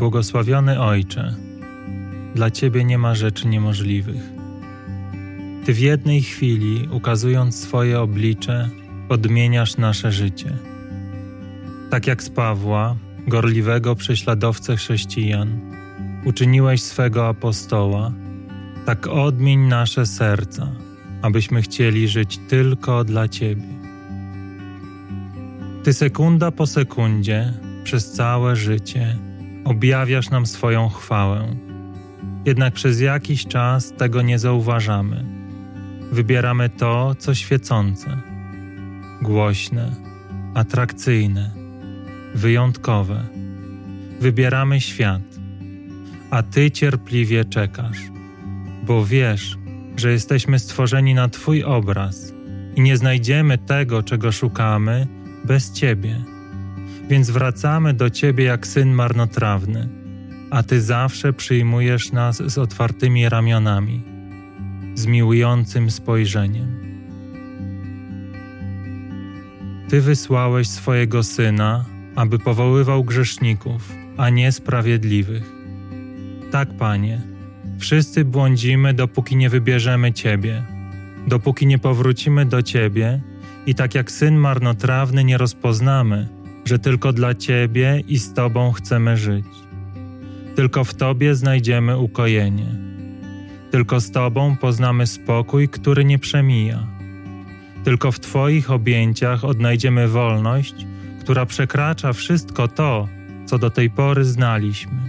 Błogosławiony Ojcze, dla Ciebie nie ma rzeczy niemożliwych. Ty w jednej chwili, ukazując swoje oblicze, odmieniasz nasze życie. Tak jak z Pawła, gorliwego prześladowcę chrześcijan, uczyniłeś swego apostoła, tak odmień nasze serca, abyśmy chcieli żyć tylko dla Ciebie. Ty sekunda po sekundzie, przez całe życie, objawiasz nam swoją chwałę. Jednak przez jakiś czas tego nie zauważamy. Wybieramy to, co świecące, głośne, atrakcyjne, wyjątkowe. Wybieramy świat, a Ty cierpliwie czekasz, bo wiesz, że jesteśmy stworzeni na Twój obraz i nie znajdziemy tego, czego szukamy, bez Ciebie. Więc wracamy do Ciebie jak syn marnotrawny, a Ty zawsze przyjmujesz nas z otwartymi ramionami, z miłującym spojrzeniem. Ty wysłałeś swojego syna, aby powoływał grzeszników, a nie sprawiedliwych. Tak, Panie, wszyscy błądzimy, dopóki nie wybierzemy Ciebie, dopóki nie powrócimy do Ciebie i tak jak syn marnotrawny nie rozpoznamy, że tylko dla Ciebie i z Tobą chcemy żyć. Tylko w Tobie znajdziemy ukojenie. Tylko z Tobą poznamy spokój, który nie przemija. Tylko w Twoich objęciach odnajdziemy wolność, która przekracza wszystko to, co do tej pory znaliśmy.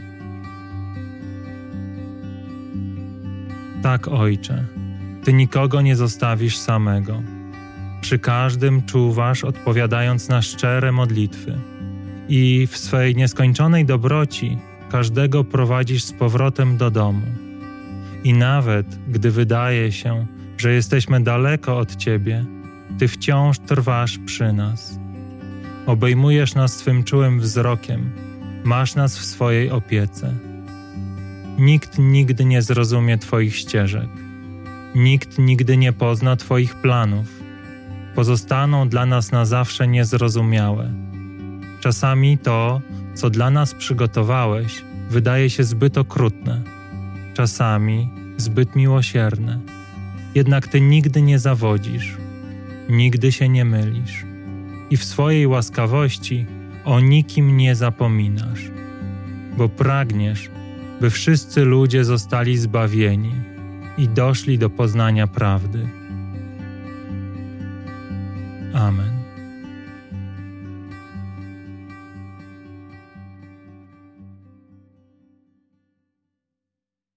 Tak, Ojcze, Ty nikogo nie zostawisz samego. Przy każdym czuwasz, odpowiadając na szczere modlitwy. I w swej nieskończonej dobroci każdego prowadzisz z powrotem do domu. I nawet gdy wydaje się, że jesteśmy daleko od Ciebie, Ty wciąż trwasz przy nas. Obejmujesz nas swym czułym wzrokiem, masz nas w swojej opiece. Nikt nigdy nie zrozumie Twoich ścieżek, nikt nigdy nie pozna Twoich planów. Pozostaną dla nas na zawsze niezrozumiałe. Czasami to, co dla nas przygotowałeś, wydaje się zbyt okrutne, czasami zbyt miłosierne. Jednak Ty nigdy nie zawodzisz, nigdy się nie mylisz i w swojej łaskawości o nikim nie zapominasz, bo pragniesz, by wszyscy ludzie zostali zbawieni i doszli do poznania prawdy. Amen.